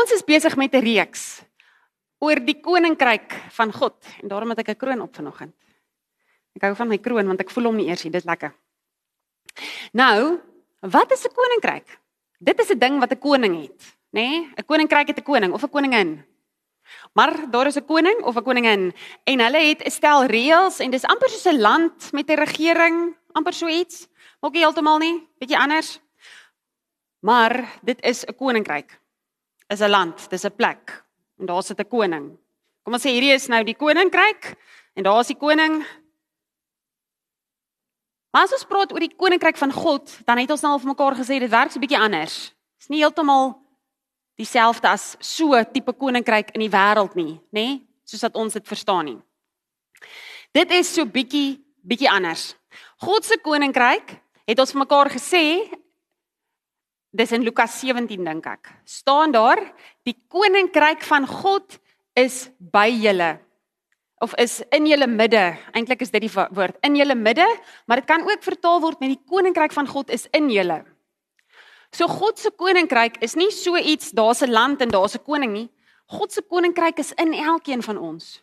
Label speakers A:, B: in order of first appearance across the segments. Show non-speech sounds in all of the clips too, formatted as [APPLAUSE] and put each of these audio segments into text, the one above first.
A: Ons is besig met 'n reeks oor die koninkryk van God en daarom het ek 'n kroon op vanoggend. Ek hou van my kroon want ek voel hom nie eers nie, dit is lekker. Nou, wat is 'n koninkryk? Dit is 'n ding wat 'n koning het, nê? Nee? 'n Koninkryk het 'n koning of 'n koningin. Maar daar is 'n koning of 'n koningin en hulle het 'n stel reëls en dis amper soos 'n land met 'n regering, amper so iets. Nie heeltemal nie, bietjie anders. Maar dit is 'n koninkryk. Is 'n land, dis 'n plek en daar sit 'n koning. Kom ons sê hierdie is nou die koninkryk en daar is die koning. Maar as ons praat oor die koninkryk van God, dan het ons nou al vir mekaar gesê dit werk so 'n bietjie anders. Dit is nie heeltemal dieselfde as so tipe koninkryk in die wêreld nie, nê? Nee? Soos dat ons dit verstaan nie. Dit is so bietjie bietjie anders. God se koninkryk het ons vir mekaar gesê dis in Lukas 17 dink ek. staan daar die koninkryk van God is by julle of is in julle midde. Eintlik is dit die woord in julle midde, maar dit kan ook vertaal word met die koninkryk van God is in julle. So God se koninkryk is nie so iets daar's 'n land en daar's 'n koning nie. God se koninkryk is in elkeen van ons.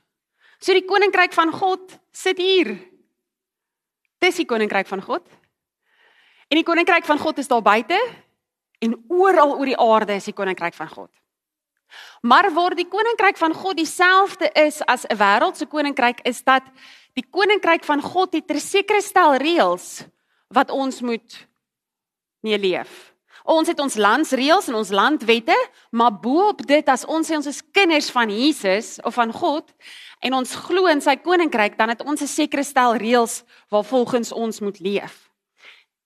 A: So die koninkryk van God sit hier. Dis die koninkryk van God. En die koninkryk van God is daar buite en oral oor die aarde is die koninkryk van God. Maar waar die koninkryk van God dieselfde is as 'n wêreldse koninkryk is dat die koninkryk van God het 'n sekere stel reëls wat ons moet mee leef. Ons het ons landsreëls en ons landwette, maar bo-op dit as ons sê ons is kinders van Jesus of van God en ons glo in sy koninkryk, dan het ons 'n sekere stel reëls waarvolgens ons moet leef.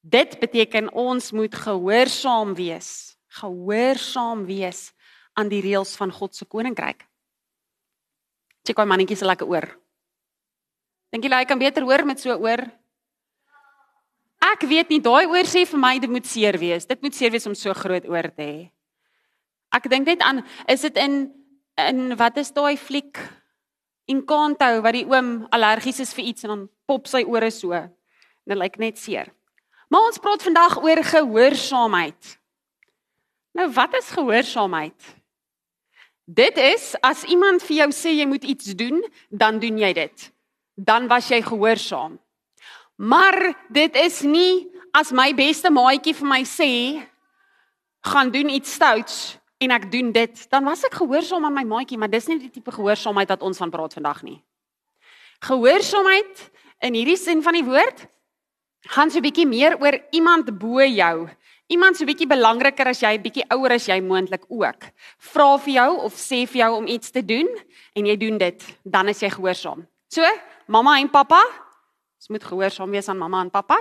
A: Dit beteken ons moet gehoorsaam wees. Gehoorsaam wees aan die reëls van God se koninkryk. Check my mannetjie se lekker oor. Dink jy hy kan beter hoor met so oor? Ek weet nie, daai oor sê vir my dit moet seer wees. Dit moet seer wees om so groot oor te hê. Ek dink net aan is dit in in wat is daai fliek Encanto wat die oom allergies is vir iets en dan pop sy ore so. Dit lyk net seer. Maar ons praat vandag oor gehoorsaamheid. Nou wat is gehoorsaamheid? Dit is as iemand vir jou sê jy moet iets doen, dan doen jy dit. Dan was jy gehoorsaam. Maar dit is nie as my beste maatjie vir my sê gaan doen iets stouts en ek doen dit, dan was ek gehoorsaam aan my maatjie, maar dis nie die tipe gehoorsaamheid wat ons van praat vandag nie. Gehoorsaamheid in hierdie sin van die woord gaan so 'n bietjie meer oor iemand bo jou iemand so bietjie belangriker as jy, bietjie ouer as jy moontlik ook, vra vir jou of sê vir jou om iets te doen en jy doen dit, dan is jy gehoorsaam. So, mamma en pappa, ons moet gehoorsaam wees aan mamma en pappa.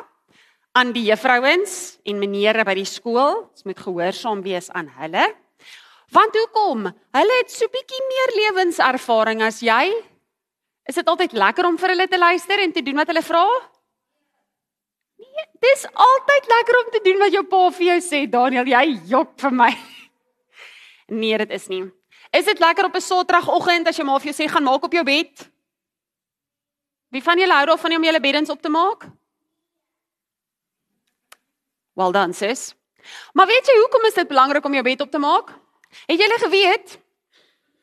A: Aan die juffrouens en menere by die skool, ons moet gehoorsaam wees aan hulle. Want hoekom? Hulle het so bietjie meer lewenservaring as jy. Is dit altyd lekker om vir hulle te luister en te doen wat hulle vra? Nee, dis altyd lekker om te doen wat jou pa vir jou sê, Daniel, jy jok vir my. [LAUGHS] Nee, dit is nie. Is dit lekker op 'n Saterdagoggend as jy maar vir jou sê gaan maak op jou bed? Wie van julle hou daarvan om julle beddens op te maak? Well done, sis. Maar weet jy hoekom is dit belangrik om jou bed op te maak? Het julle geweet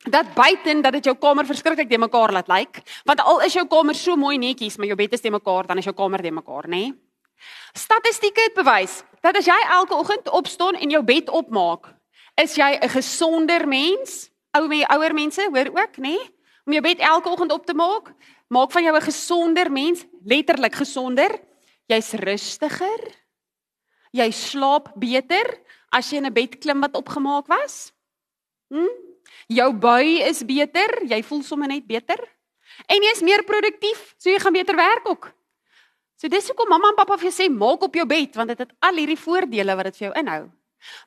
A: dat buiten dat dit jou kamer verskriklik de mekaar laat lyk? Want al is jou kamer so mooi netjies, maar jou bed is de mekaar, dan is jou kamer de mekaar, nê? Nee? Statistieke het bewys dat as jy elke oggend opstaan en jou bed opmaak, is jy 'n gesonder mens. Ou mense, ouer mense, hoor ook, nê? Nee? Om jou bed elke oggend op te maak, maak van jou 'n gesonder mens, letterlik gesonder. Jy's rustiger. Jy slaap beter as jy in 'n bed klim wat opgemaak was. Hm? Jou bui is beter, jy voel sommer net beter. En jy's meer produktief, so jy gaan beter werk ook. So dis hoekom mamma en pappa vir jou sê maak op jou bed want dit het al hierdie voordele wat dit vir jou inhou.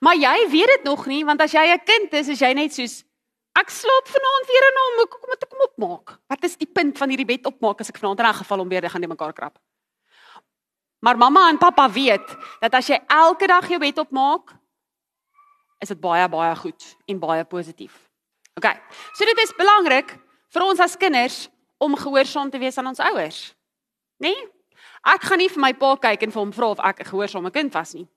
A: Maar jy weet dit nog nie want as jy 'n kind is, is jy net soos ek slaap vanaand weer in hom, kom moet ek kom opmaak. Wat is die punt van hierdie bed opmaak as ek vanaand in 'n geval om weer gaan die mekaar krap? Maar mamma en pappa weet dat as jy elke dag jou bed opmaak, is dit baie baie goed en baie positief. OK. So dit is belangrik vir ons as kinders om gehoorsaam te wees aan ons ouers. Né? Nee? Ek gaan nie vir my pa kyk en vir hom vra of ek 'n gehoorsame kind was nie.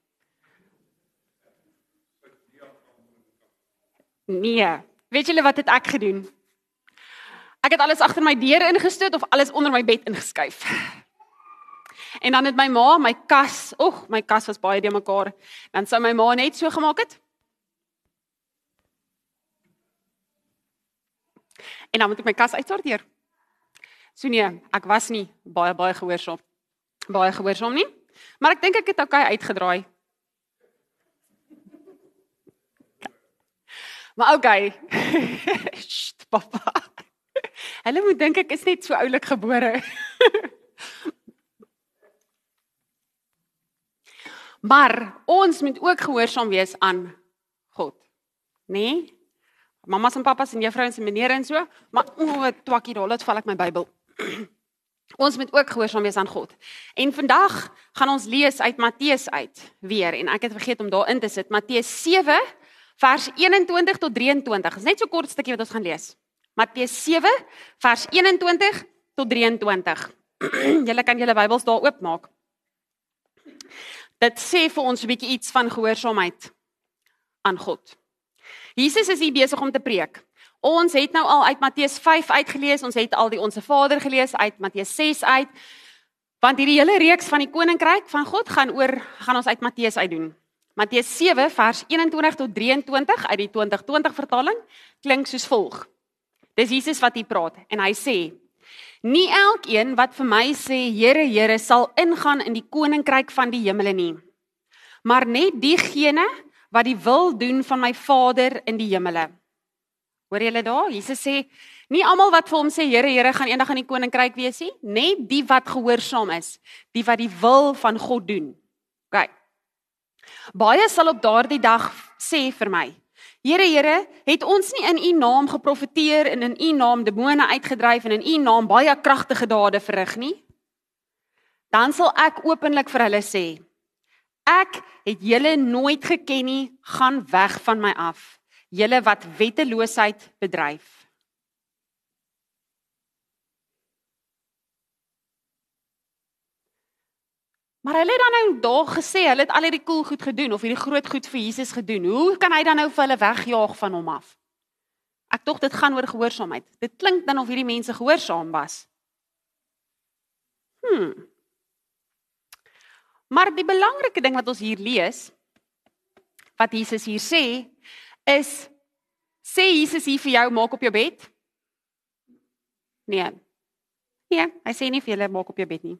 A: Nee. Weet julle wat het ek gedoen? Ek het alles agter my deur ingestoot of alles onder my bed ingeskuif. En dan het my ma my kas, oeg, my kas was baie de mekaar. Dan sou my ma net so gemaak het. En dan moet ek my kas uitsorteer. So nee, ek was nie baie baie gehoorsaam. Baie gehoorsaam nie. Maar ek dink ek het okay uitgedraai. Maar okay. [LAUGHS] Sst, pappa. Hulle moet dink ek is net so oulik gebore. [LAUGHS] maar ons moet ook gehoorsaam wees aan God. Né? Nee? Mamas en pappas en juffrouens en meneere en so, maar o, oh, twakkie daar, laat val ek my Bybel. [CLEARS THROAT] ons moet ook gehoorsaam wees aan God. En vandag gaan ons lees uit Matteus uit weer en ek het vergeet om daarin te sit Matteus 7 vers 21 tot 23. Dis net so kort stukkie wat ons gaan lees. Matteus 7 vers 21 tot 23. [CLEARS THROAT] julle kan julle Bybels daar oopmaak. Dit sê vir ons 'n bietjie iets van gehoorsaamheid aan God. Jesus is hier besig om te preek. Ons het nou al uit Matteus 5 uitgelees, ons het al die Onse Vader gelees uit Matteus 6 uit. Want hierdie hele reeks van die koninkryk van God gaan oor gaan ons uit Matteus uit doen. Matteus 7 vers 21 tot 23 uit die 2020 vertaling klink soos volg. Dis Jesus wat hier praat en hy sê: Nie elkeen wat vir my sê Here, Here sal ingaan in die koninkryk van die hemele nie, maar net diegene wat die wil doen van my Vader in die hemele. Hoor julle daar? Jesus sê nie almal wat vir hom sê Here, Here gaan eendag in die koninkryk wees nie, net die wat gehoorsaam is, die wat die wil van God doen. OK. Baie sal op daardie dag sê vir my: Here, Here, het ons nie in U naam geprofeteer en in U naam demone uitgedryf en in U naam baie kragtige dade verrig nie? Dan sal ek openlik vir hulle sê: Ek het julle nooit geken nie, gaan weg van my af, julle wat wetteloosheid bedryf. Maar hulle het dan nou daar gesê, hulle het al hierdie cool goed gedoen of hierdie groot goed vir Jesus gedoen. Hoe kan hy dan nou vir hulle wegjaag van hom af? Ek tog dit gaan oor gehoorsaamheid. Dit klink dan of hierdie mense gehoorsaam was. Hm. Maar die belangrike ding wat ons hier lees wat Jesus hier sê is sê Jesus hier vir jou maak op jou bed? Nee. Nee, hy sê nie vir julle maak op jou bed nie.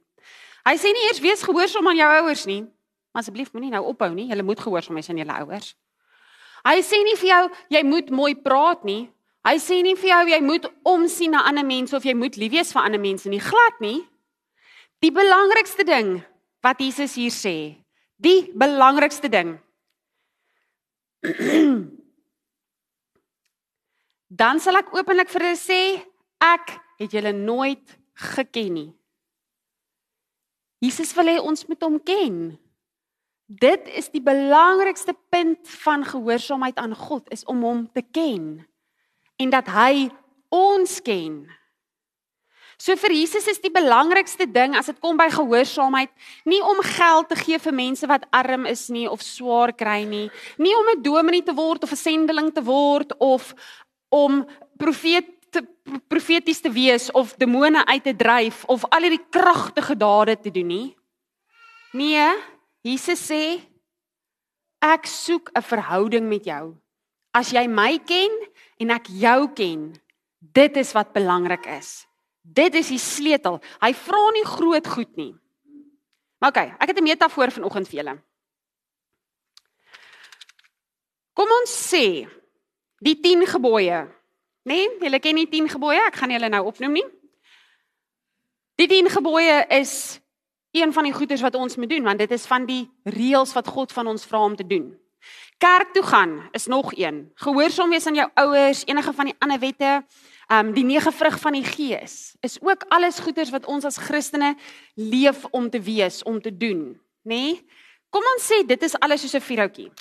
A: Hy sê nie eers wees gehoorsaam aan jou ouers nie. Asseblief moenie nou ophou nie. Jy moet gehoorsaam wees aan jou ouers. Hy sê nie vir jou jy moet mooi praat nie. Hy sê nie vir jou jy moet omsien na ander mense of jy moet lief wees vir ander mense nie. Glad nie. Die belangrikste ding wat Jesus hier sê, die belangrikste ding. Dan sal ek openlik vir hulle sê ek het julle nooit geken nie. Jesus wil hê ons moet hom ken. Dit is die belangrikste punt van gehoorsaamheid aan God is om hom te ken en dat hy ons ken. So vir Jesus is die belangrikste ding as dit kom by gehoorsaamheid nie om geld te gee vir mense wat arm is nie of swaar kry nie, nie om 'n dominee te word of 'n sendeling te word of om profeet te profeties te wees of demone uit te dryf of al hierdie kragtige dade te doen nie. Nee, Jesus sê ek soek 'n verhouding met jou. As jy my ken en ek jou ken, dit is wat belangrik is. Dit is die sleutel. Hy vra nie groot goed nie. Maar okay, ek het 'n metafoor vanoggend vir julle. Kom ons sê die 10 gebooie Nee, julle ken die 10 gebooie, ek gaan julle nou opnoem nie. Die 10 gebooie is een van die goeders wat ons moet doen want dit is van die reëls wat God van ons vra om te doen. Kerk toe gaan is nog een. Gehoorsaam wees aan jou ouers, enige van die ander wette, ehm um, die nege vrug van die gees is ook alles goeders wat ons as Christene leef om te wees, om te doen, nê? Nee? Kom ons sê dit is alles soos 'n vierhoutjie.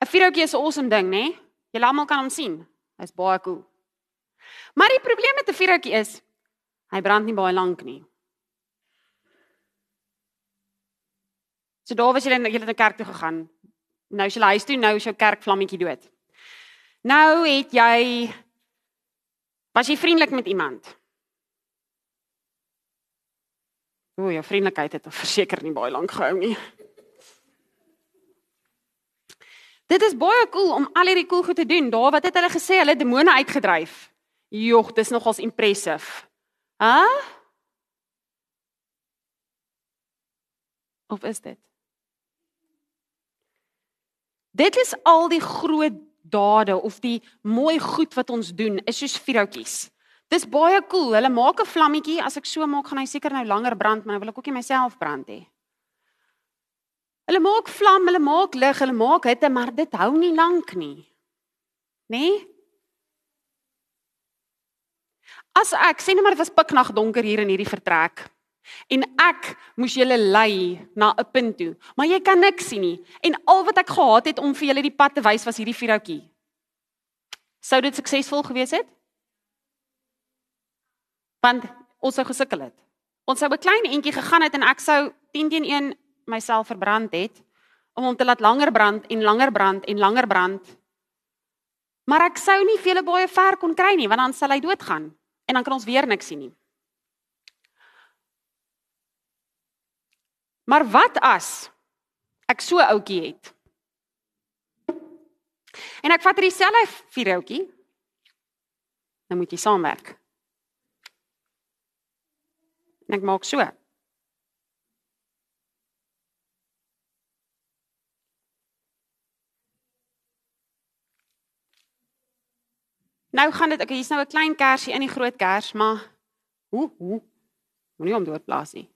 A: 'n Vierhoutjie is 'n awesome ding, nê? Nee? Julle almal kan hom sien. Hy's baie cool. Maar die probleem met 'n vuurhoutjie is hy brand nie baie lank nie. So daar was julle julle na kerk toe gegaan. Nou as jy huis toe, nou is jou kerkvlammetjie dood. Nou het jy was jy vriendelik met iemand? O, jou vriendelikheid het verseker nie baie lank gehou nie. Dit is baie cool om al hierdie cool goed te doen. Daar wat het hulle gesê hulle demone uitgedryf. Jogg, dis nogals impressive. Hæ? Huh? Of is dit? Dit is al die groot dade of die mooi goed wat ons doen, is soos vuurhoutjies. Dis baie cool. Hulle maak 'n vlammetjie. As ek so maak, gaan hy seker nou langer brand, maar nou wil ek ook nie myself brand hê. Hulle maak vlam, hulle maak lig, hulle maak hitte, maar dit hou nie lank nie. Nê? Nee? As ek sê net maar dit was piknag donker hier in hierdie vertrek en ek moes julle lei na 'n punt toe, maar jy kan niks sien nie en al wat ek gehad het om vir julle die pad te wys was hierdie vierhoutjie. Sou dit suksesvol gewees het? Want ons sou gesukkel het. Ons sou 'n klein entjie gegaan het en ek sou 10 teen 1 myself verbrand het om hom te laat langer brand en langer brand en langer brand. Maar ek sou nie vele baie ver kon kry nie want dan sal hy doodgaan en dan kan ons weer niks sien nie. Maar wat as ek so ouetjie het? En ek vat hierdie selfe vierhoutjie. Dan moet jy saamwerk. En ek maak so. Nou gaan dit, okay, hier's nou 'n klein kersie in die groot kers, maar hoe hoe moenie hom doodplaas nie.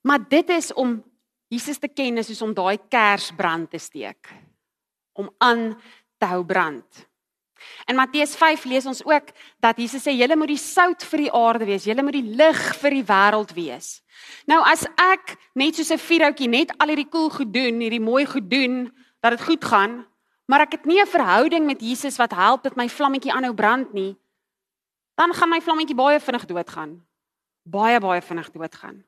A: Maar dit is om Jesus te ken, is soos om daai kers brand te steek. Om aan te hou brand. In Matteus 5 lees ons ook dat Jesus sê julle moet die sout vir die aarde wees, julle moet die lig vir die wêreld wees. Nou as ek net soos 'n vuurhoutjie net al hierdie koel goed doen, hierdie mooi goed doen, dat dit goed gaan, maar ek het nie 'n verhouding met Jesus wat help dat my vlammetjie aanhou brand nie, dan gaan my vlammetjie baie vinnig doodgaan. Baie baie vinnig doodgaan.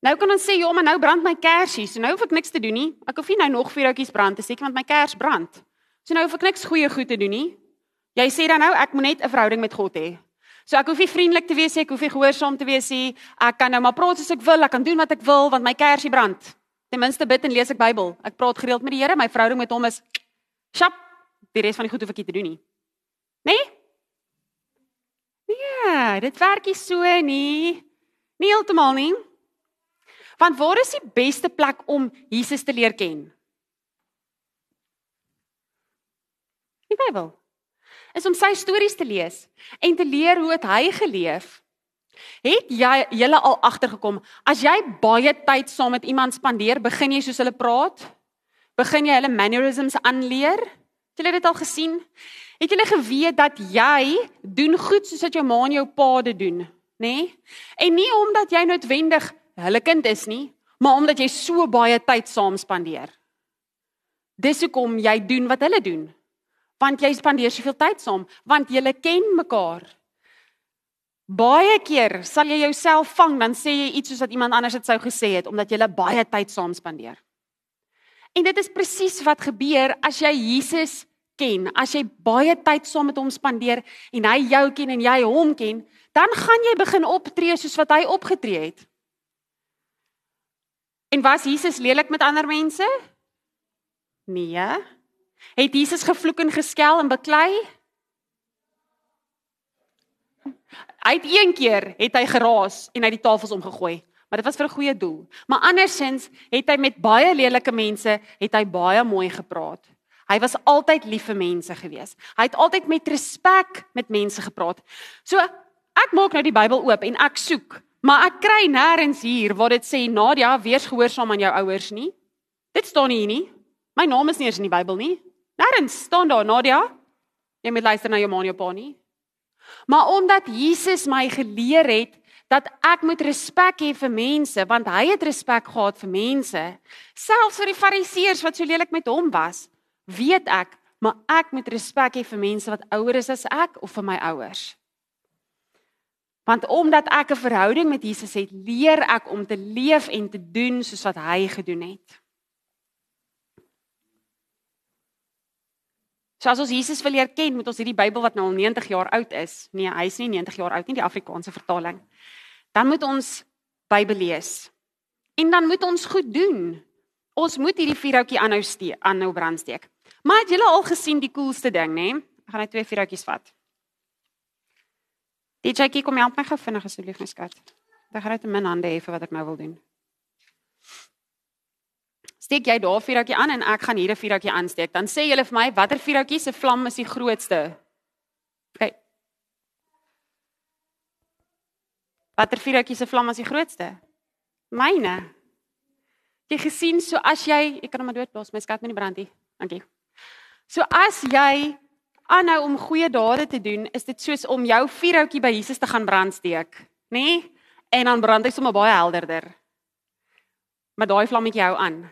A: Nou kan ons sê ja, maar nou brand my kersie, so nou hoef ek niks te doen nie. Ek hoef nie nou nog vier houtjies brand te seker want my kers brand. So nou hoef ek niks goeie goed te doen nie. Jy sê dan nou ek moet net 'n verhouding met God hê. So ek hoef nie vriendelik te wees nie, ek hoef nie gehoorsaam te wees nie. Ek kan nou maar praat soos ek wil, ek kan doen wat ek wil want my kersie brand. Ten minste bid en lees ek Bybel. Ek praat gereeld met die Here. My verhouding met hom is sjap. Die res van die goed hoef ek nie te doen nie. Né? Nee? Ja, dit werk nie so nie. Nie heeltemal nie. Want waar is die beste plek om Jesus te leer ken? Die Bybel. Is om sy stories te lees en te leer hoe het hy geleef Het jy julle al agtergekom as jy baie tyd saam met iemand spandeer, begin jy soos hulle praat? Begin jy hulle mannerisms aanleer? Het julle dit al gesien? Het julle geweet dat jy doen goed soos wat jou ma en jou pa dit doen, nê? Nee? En nie omdat jy noodwendig hulle kind is nie, maar omdat jy so baie tyd saam spandeer. Dis hoekom jy doen wat hulle doen. Want jy spandeer soveel tyd saam, want julle ken mekaar. Baie keer sal jy jouself vang dan sê jy iets soos wat iemand anders dit sou gesê het omdat jy baie tyd saam spandeer. En dit is presies wat gebeur as jy Jesus ken. As jy baie tyd saam met hom spandeer en hy jou ken en jy hom ken, dan gaan jy begin optree soos wat hy opgetree het. En was Jesus lelik met ander mense? Nee. Het Jesus gevloek en geskel en beklei? Hy het een keer het hy geraas en hy die tafels omgegooi, maar dit was vir 'n goeie doel. Maar andersins het hy met baie lelike mense het hy baie mooi gepraat. Hy was altyd lief vir mense gewees. Hy het altyd met respek met mense gepraat. So ek maak nou die Bybel oop en ek soek, maar ek kry nêrens hier waar dit sê Nadia wees gehoorsaam aan jou ouers nie. Dit staan nie hier nie. My naam is nie eens in die Bybel nie. Nêrens staan daar Nadia. Jy moet luister na jou ma en jou pa nie. Maar omdat Jesus my geleer het dat ek moet respek hê vir mense, want hy het respek gehad vir mense, selfs vir die fariseërs wat so lelik met hom was, weet ek, maar ek moet respek hê vir mense wat ouer is as ek of vir my ouers. Want omdat ek 'n verhouding met Jesus het, leer ek om te leef en te doen soos wat hy gedoen het. So as ons Jesus wil leer ken, moet ons hierdie Bybel wat nou al 90 jaar oud is. Nee, hy is nie 90 jaar oud nie, die Afrikaanse vertaling. Dan moet ons Bybel lees. En dan moet ons goed doen. Ons moet hierdie vuurhoutjie aanhou steek, aanhou brandsteek. Maar het julle al gesien die coolste ding, nê? Nee? Ek gaan net twee vuurhoutjies vat. DJ kom help my gou vinnig asseblief my skat. Ek gaan net my hande hê vir wat ek nou wil doen. Steek jy daar vuurhoutjie aan en ek gaan hier 'n vuurhoutjie aansteek. Dan sê julle vir my watter vuurhoutjie se vlam is die grootste? OK. Watter vuurhoutjie se vlam is die grootste? Myne. Jy gesien so as jy, ek kan hom maar doodblaas, my skat moet nie brand nie. Dankie. So as jy aanhou om goeie dade te doen, is dit soos om jou vuurhoutjie by Jesus te gaan brandsteek, nê? Nee? En dan brand hy sommer baie helderder. Maar daai vlammetjie hou aan.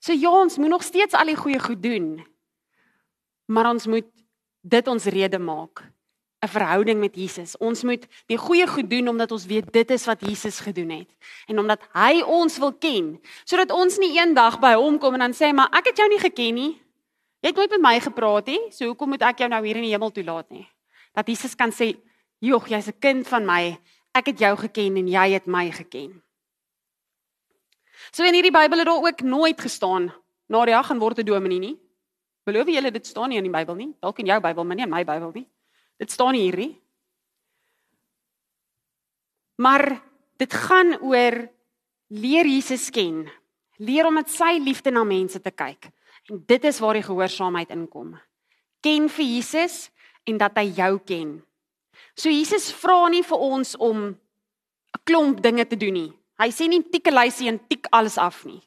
A: So ja, ons moet nog steeds al die goeie goed doen. Maar ons moet dit ons rede maak. 'n Verhouding met Jesus. Ons moet die goeie goed doen omdat ons weet dit is wat Jesus gedoen het en omdat hy ons wil ken, sodat ons nie eendag by hom kom en dan sê, "Maar ek het jou nie geken nie. Jy het nooit met my gepraat nie, so hoekom moet ek jou nou hier in die hemel toelaat nie?" Dat Jesus kan sê, "Jog, jy's 'n kind van my. Ek het jou geken en jy het my geken." So in hierdie Bybel het daar ook nooit gestaan Nadia gaan word 'n dominee nie. Beloof jy julle dit staan nie in die Bybel nie? Dalk in jou Bybel, maar nie in my Bybel nie. Dit staan nie. Maar dit gaan oor leer Jesus ken. Leer om met sy liefde na mense te kyk. En dit is waar die gehoorsaamheid inkom. Ken vir Jesus en dat hy jou ken. So Jesus vra nie vir ons om 'n klomp dinge te doen nie. Hy sê nie tik 'n lysie en tik alles af nie.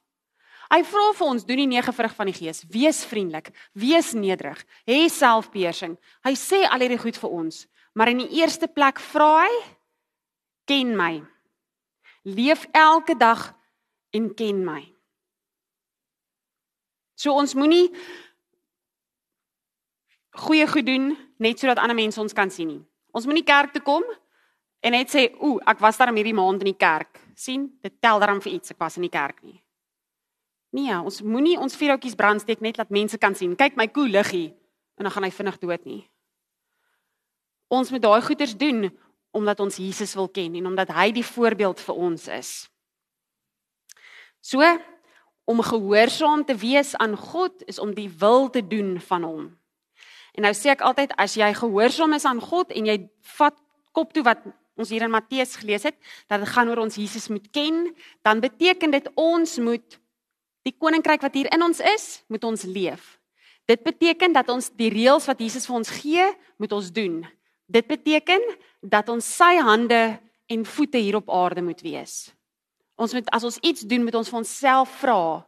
A: Hy vra vir ons doen die nege vrug van die gees. Wees vriendelik, wees nederig, hê selfbeheersing. Hy sê al hierdie goed vir ons, maar in die eerste plek vra hy ken my. Leef elke dag en ken my. So ons moenie goeie goed doen net sodat ander mense ons kan sien nie. Ons moenie kerk toe kom en net sê, "Ooh, ek was daar hierdie maand in die kerk." Sien, dit tel daarom vir iets ek was in die kerk nie. Nee, ons moenie ons vuurhoutjies brandsteek net laat mense kan sien. Kyk my koe liggie en dan gaan hy vinnig dood nie. Ons moet daai goeders doen omdat ons Jesus wil ken en omdat hy die voorbeeld vir ons is. So om gehoorsaam te wees aan God is om die wil te doen van hom. En nou sê ek altyd as jy gehoorsaam is aan God en jy vat kop toe wat ons hier in Matteus gelees het dat dit gaan oor ons Jesus moet ken, dan beteken dit ons moet die koninkryk wat hier in ons is, moet ons leef. Dit beteken dat ons die reëls wat Jesus vir ons gee, moet ons doen. Dit beteken dat ons sy hande en voete hier op aarde moet wees. Ons moet as ons iets doen, moet ons vir onsself vra: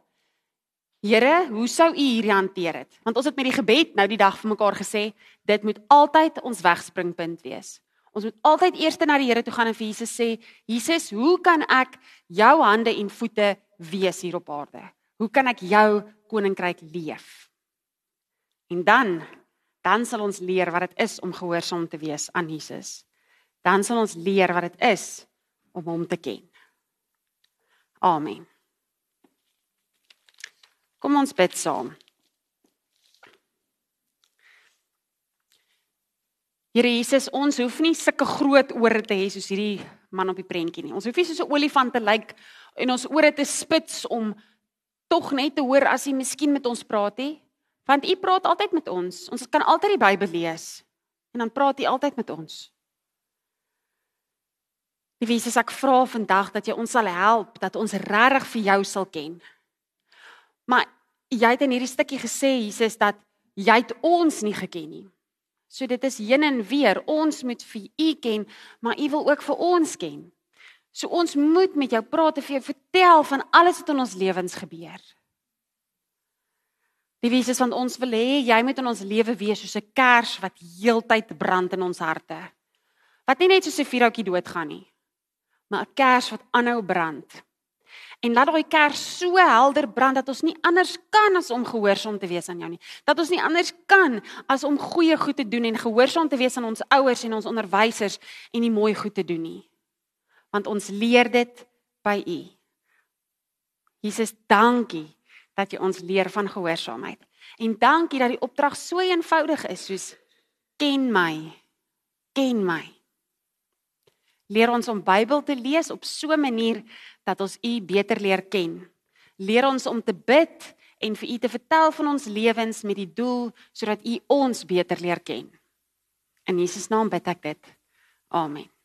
A: Here, hoe sou U hierdie hanteer dit? Want ons het met die gebed nou die dag vir mekaar gesê, dit moet altyd ons wegspringpunt wees. Ons moet altyd eers na die Here toe gaan en vir Jesus sê, Jesus, hoe kan ek jou hande en voete wees hier op aarde? Hoe kan ek jou koninkryk leef? En dan dan sal ons leer wat dit is om gehoorsaam te wees aan Jesus. Dan sal ons leer wat dit is om hom te ken. Amen. Kom ons bid saam. Here Jesus, ons hoef nie sulke groot ore te hê soos hierdie man op die prentjie nie. Ons hoef nie soos 'n olifant te lyk en ons ore te spits om tog net te hoor as hy miskien met ons praat nie. Want u praat altyd met ons. Ons kan altyd die Bybel lees en dan praat u altyd met ons. Die Jesus ek vra vandag dat jy ons sal help dat ons regtig vir jou sal ken. Maar jy het in hierdie stukkie gesê Jesus dat jy het ons nie geken nie. So dit is heen en weer. Ons moet vir u ken, maar u wil ook vir ons ken. So ons moet met jou praat en vir jou vertel van alles wat in ons lewens gebeur. Die wie is van ons wil hê jy moet in ons lewe wees soos 'n kers wat heeltyd brand in ons harte. Wat nie net soos 'n vuurhoutjie doodgaan nie, maar 'n kers wat aanhou brand. En laat daai kers so helder brand dat ons nie anders kan as om gehoorsaam te wees aan jou nie. Dat ons nie anders kan as om goeie goed te doen en gehoorsaam te wees aan ons ouers en ons onderwysers en nie mooi goed te doen nie. Want ons leer dit by U. Jesus, dankie dat jy ons leer van gehoorsaamheid. En dankie dat die opdrag so eenvoudig is soos ken my. Ken my. Leer ons om Bybel te lees op so 'n manier dat ons U beter leer ken. Leer ons om te bid en vir U te vertel van ons lewens met die doel sodat U ons beter leer ken. In Jesus naam bid ek dit. Amen.